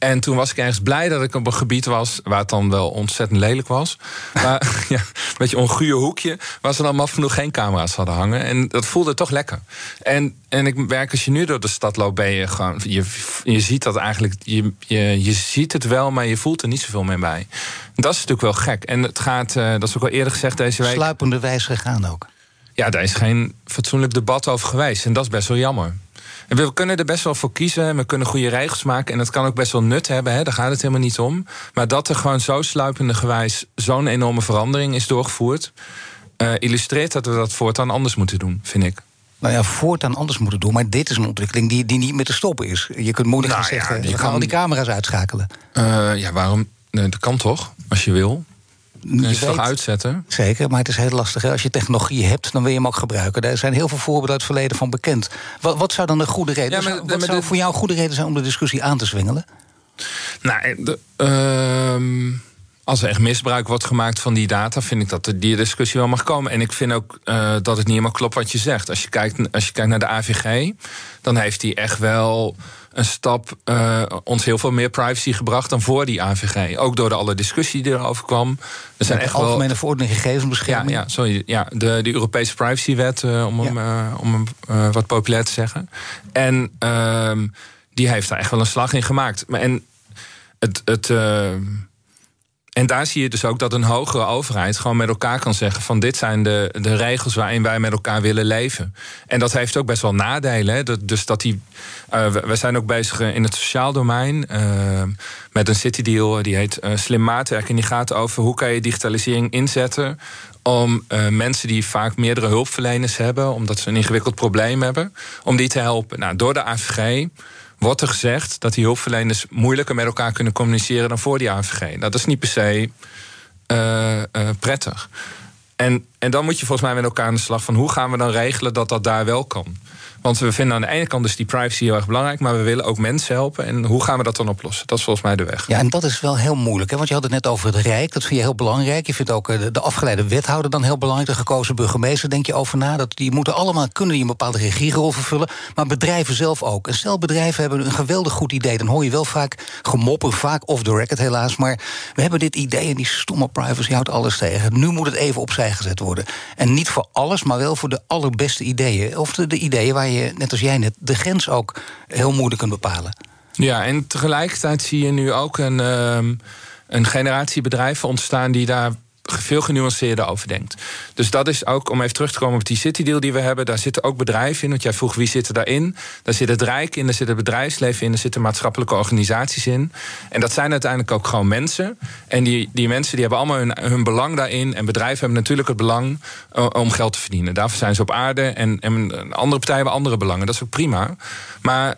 En toen was ik ergens blij dat ik op een gebied was... waar het dan wel ontzettend lelijk was. Maar ja, een beetje een onguur hoekje... waar ze dan maar genoeg geen camera's hadden hangen. En dat voelde toch lekker. En, en ik merk als je nu door de stad loopt... ben je gewoon... Je, je ziet dat eigenlijk... Je, je, je ziet het wel, maar je voelt er niet zoveel meer bij. Dat is natuurlijk wel gek. En het gaat, uh, dat is ook al eerder gezegd deze week... Sluipende wijs gegaan ook. Ja, daar is geen fatsoenlijk debat over geweest. En dat is best wel jammer. En we kunnen er best wel voor kiezen. We kunnen goede regels maken. En dat kan ook best wel nut hebben. Hè? Daar gaat het helemaal niet om. Maar dat er gewoon zo sluipende gewijs zo'n enorme verandering is doorgevoerd. Uh, illustreert dat we dat voortaan anders moeten doen, vind ik. Nou ja, voortaan anders moeten doen. Maar dit is een ontwikkeling die, die niet meer te stoppen is. Je kunt moeilijk nou, zeggen, we gaan al die camera's uitschakelen. Uh, ja, waarom? Nee, dat kan toch, als je wil. Je, je toch uitzetten? Zeker, maar het is heel lastig. Als je technologie hebt, dan wil je hem ook gebruiken. Er zijn heel veel voorbeelden uit het verleden van bekend. Wat, wat zou dan een goede reden zijn? Wat zou voor jou een goede reden zijn om de discussie aan te zwingelen? Nou, de, uh, als er echt misbruik wordt gemaakt van die data, vind ik dat die discussie wel mag komen. En ik vind ook uh, dat het niet helemaal klopt wat je zegt. Als je kijkt, als je kijkt naar de AVG, dan heeft hij echt wel een stap uh, ons heel veel meer privacy gebracht dan voor die AVG. Ook door de alle discussie die erover kwam. Er zijn echt algemene wel... verordening gegevensbescherming. Ja, ja, sorry, ja de, de Europese privacywet, uh, om, hem, uh, om wat populair te zeggen. En ehm, die heeft daar echt wel een slag in gemaakt. En het. het en daar zie je dus ook dat een hogere overheid gewoon met elkaar kan zeggen: van dit zijn de, de regels waarin wij met elkaar willen leven. En dat heeft ook best wel nadelen. Hè? Dat, dus dat die. Uh, we, zijn ook bezig in het sociaal domein uh, met een city deal die heet Slim Maatwerk. En die gaat over hoe kan je digitalisering inzetten om mensen die vaak meerdere hulpverleners hebben, omdat ze een ingewikkeld probleem hebben, om die te helpen. Nou, door de AVG wordt er gezegd dat die hulpverleners moeilijker met elkaar kunnen communiceren dan voor die AVG. Dat is niet per se uh, uh, prettig. En, en dan moet je volgens mij met elkaar aan de slag van hoe gaan we dan regelen dat dat daar wel kan. Want we vinden aan de ene kant dus die privacy heel erg belangrijk, maar we willen ook mensen helpen. En hoe gaan we dat dan oplossen? Dat is volgens mij de weg. Ja, en dat is wel heel moeilijk. Hè? Want je had het net over het Rijk, dat vind je heel belangrijk. Je vindt ook eh, de afgeleide wethouder dan heel belangrijk. De gekozen burgemeester, denk je over na. Dat die moeten allemaal kunnen die een bepaalde regierol vervullen. Maar bedrijven zelf ook. En stel, bedrijven hebben een geweldig goed idee. Dan hoor je wel vaak gemoppen, vaak off the record helaas. Maar we hebben dit idee en die stomme privacy houdt alles tegen. Nu moet het even opzij gezet worden. En niet voor alles, maar wel voor de allerbeste ideeën. Of de, de ideeën waar je, net als jij net, de grens ook heel moeilijk kunt bepalen. Ja, en tegelijkertijd zie je nu ook een, um, een generatie bedrijven ontstaan die daar veel genuanceerder over denkt. Dus dat is ook, om even terug te komen op die City Deal die we hebben... daar zitten ook bedrijven in, want jij vroeg wie zit er daarin. Daar zit het Rijk in, daar zit het bedrijfsleven in... daar zitten maatschappelijke organisaties in. En dat zijn uiteindelijk ook gewoon mensen. En die, die mensen die hebben allemaal hun, hun belang daarin... en bedrijven hebben natuurlijk het belang uh, om geld te verdienen. Daarvoor zijn ze op aarde en, en andere partijen hebben andere belangen. Dat is ook prima. Maar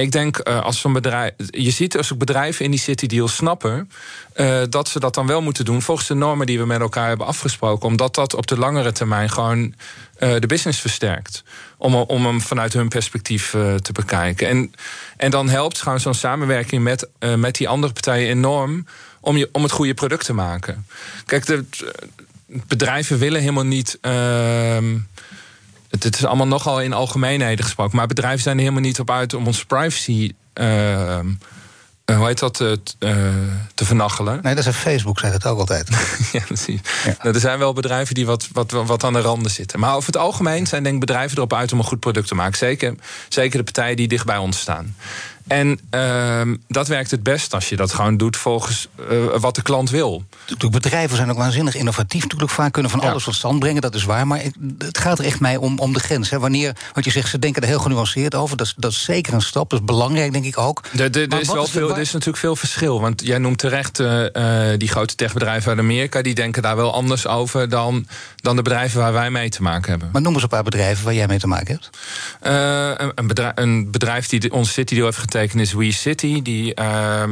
ik denk, uh, als zo'n bedrijf. Je ziet als bedrijven in die City Deal snappen. Uh, dat ze dat dan wel moeten doen volgens de normen die we met elkaar hebben afgesproken. Omdat dat op de langere termijn gewoon uh, de business versterkt. Om, om hem vanuit hun perspectief te bekijken. En, en dan helpt gewoon zo'n samenwerking met, met die andere partijen enorm. Om, je, om het goede product te maken. Kijk, de, bedrijven willen helemaal niet. Het, is allemaal nogal in algemeenheden gesproken. Maar bedrijven zijn er helemaal niet op uit om onze privacy. Uh, hoe heet dat? Uh, te vernachelen. Nee, dat is Facebook, zei het ook altijd. ja, precies. Ja. Nou, er zijn wel bedrijven die wat, wat, wat aan de randen zitten. Maar over het algemeen zijn denk ik bedrijven erop uit om een goed product te maken. Zeker, zeker de partijen die dicht bij ons staan. En uh, dat werkt het best als je dat gewoon doet volgens uh, wat de klant wil. Bedrijven zijn ook waanzinnig innovatief. Natuurlijk vaak kunnen van alles tot stand brengen, dat is waar. Maar het gaat er echt mij om, om de grens. Hè. Wanneer, wat je zegt, ze denken er heel genuanceerd over. Dat is, dat is zeker een stap, dat is belangrijk, denk ik ook. Er is, wel veel, er is natuurlijk veel verschil. Want jij noemt terecht uh, die grote techbedrijven uit Amerika. Die denken daar wel anders over dan, dan de bedrijven waar wij mee te maken hebben. Maar noem eens een paar bedrijven waar jij mee te maken hebt. Een, bedrijf, een bedrijf die onze City heeft getekend is WeCity. Die uh,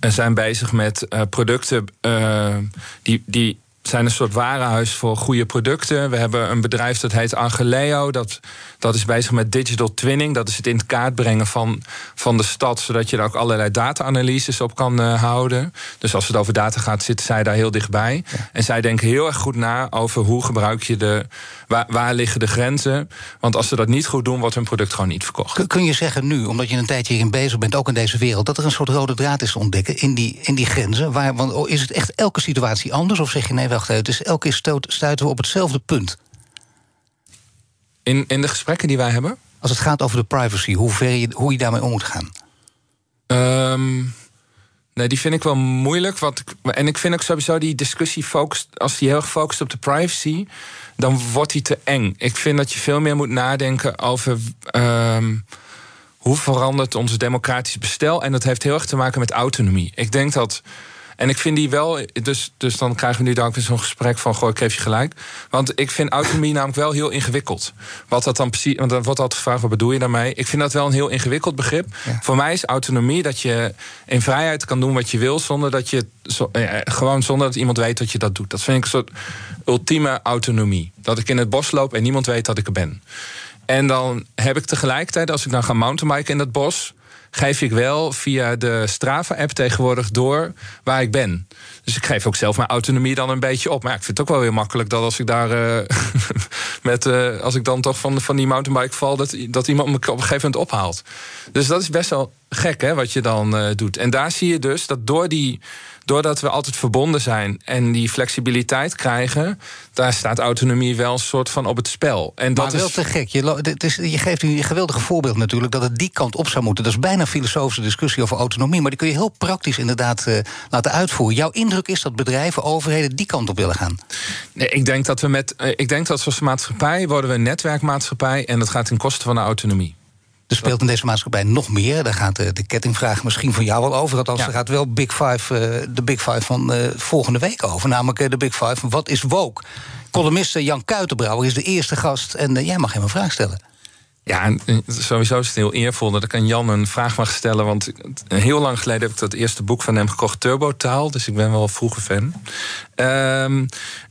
zijn bezig met uh, producten uh, die, die zijn een soort warenhuis voor goede producten. We hebben een bedrijf dat heet Angeleo. Dat, dat is bezig met digital twinning. Dat is het in het kaart brengen van, van de stad. Zodat je er ook allerlei data-analyses op kan uh, houden. Dus als het over data gaat, zitten zij daar heel dichtbij. En zij denken heel erg goed na over hoe gebruik je de. Waar, waar liggen de grenzen? Want als ze dat niet goed doen, wordt hun product gewoon niet verkocht. Kun je zeggen nu, omdat je een tijdje hierin bezig bent, ook in deze wereld, dat er een soort rode draad is te ontdekken in die, in die grenzen? Waar, want oh, is het echt elke situatie anders? Of zeg je nee, wacht even, dus elke keer stuiten we op hetzelfde punt? In, in de gesprekken die wij hebben? Als het gaat over de privacy, hoe, ver je, hoe je daarmee om moet gaan? Um, nee, die vind ik wel moeilijk. Wat, en ik vind ook sowieso die discussie focust, als die heel erg focust op de privacy, dan wordt die te eng. Ik vind dat je veel meer moet nadenken over. Um, hoe verandert ons democratisch bestel? En dat heeft heel erg te maken met autonomie. Ik denk dat en ik vind die wel, dus, dus dan krijgen we nu dan zo'n gesprek van: goh, ik geef je gelijk. Want ik vind autonomie namelijk wel heel ingewikkeld. Wat dat dan precies, want dan wordt altijd gevraagd: wat bedoel je daarmee? Ik vind dat wel een heel ingewikkeld begrip. Voor mij is autonomie dat je in vrijheid kan doen wat je wil, zonder dat je gewoon zonder dat iemand weet dat je dat doet. Dat vind ik een soort ultieme autonomie. Dat ik in het bos loop en niemand weet dat ik er ben. En dan heb ik tegelijkertijd, als ik dan ga mountainbiken in dat bos geef ik wel via de Strava-app tegenwoordig door waar ik ben. Dus ik geef ook zelf mijn autonomie dan een beetje op. Maar ik vind het ook wel weer makkelijk dat als ik daar uh, met uh, als ik dan toch van, van die mountainbike val, dat, dat iemand me op een gegeven moment ophaalt. Dus dat is best wel gek, hè, wat je dan uh, doet. En daar zie je dus dat door die doordat we altijd verbonden zijn en die flexibiliteit krijgen, daar staat autonomie wel een soort van op het spel. En dat maar wel is... te gek. Je, is, je geeft nu een geweldige voorbeeld natuurlijk dat het die kant op zou moeten. Dat is bijna een filosofische discussie over autonomie, maar die kun je heel praktisch inderdaad uh, laten uitvoeren. Jouw indruk is dat bedrijven, overheden die kant op willen gaan. Nee, ik denk dat we met, uh, ik denk dat als maatschappij worden we een netwerkmaatschappij en dat gaat ten koste van de autonomie. Er speelt in deze maatschappij nog meer. Daar gaat de, de kettingvraag misschien van jou wel over. Althans, ja. er gaat wel Big Five, uh, de Big Five van uh, volgende week over. Namelijk uh, de Big Five van wat is woke? Columniste Jan Kuitenbrouwer is de eerste gast. En jij mag hem een vraag stellen. Ja, en sowieso is het heel eervol dat ik aan Jan een vraag mag stellen. Want heel lang geleden heb ik dat eerste boek van hem gekocht, Turbotaal. Dus ik ben wel vroege fan. Um,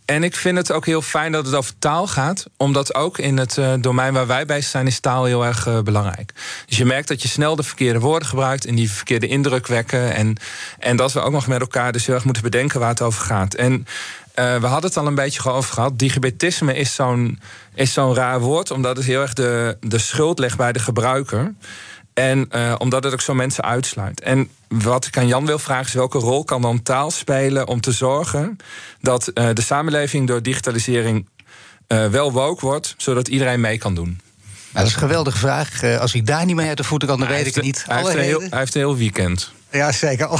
en ik vind het ook heel fijn dat het over taal gaat. Omdat ook in het uh, domein waar wij bij zijn, is taal heel erg belangrijk. Dus je merkt dat je snel de verkeerde woorden gebruikt en die verkeerde indruk wekken. En, en dat we ook nog met elkaar dus heel erg moeten bedenken waar het over gaat. En uh, we hadden het al een beetje over gehad. Digibetisme is zo'n is zo'n raar woord, omdat het heel erg de, de schuld legt bij de gebruiker. En uh, omdat het ook zo mensen uitsluit. En wat ik aan Jan wil vragen is welke rol kan dan taal spelen om te zorgen dat uh, de samenleving door digitalisering wel woke wordt, zodat iedereen mee kan doen. Nou, dat is een geweldige vraag. als hij daar niet mee uit de voeten kan, dan weet ik het niet. Hij heeft, heel, hij heeft, een heel weekend. Ja, zeker. Om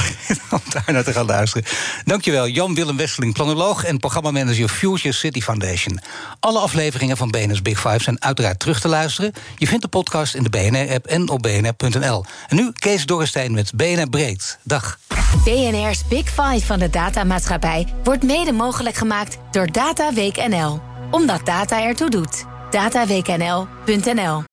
daar naar te gaan luisteren. Dankjewel, Jan-Willem Westeling, planoloog en programmamanager Future City Foundation. Alle afleveringen van BNS Big Five zijn uiteraard terug te luisteren. Je vindt de podcast in de BNR-app en op bnr.nl. En nu Kees Dorrestein met BNR Breed. Dag. BNR's Big Five van de datamaatschappij wordt mede mogelijk gemaakt door Data Week NL. Omdat data ertoe doet. dataweeknl.nl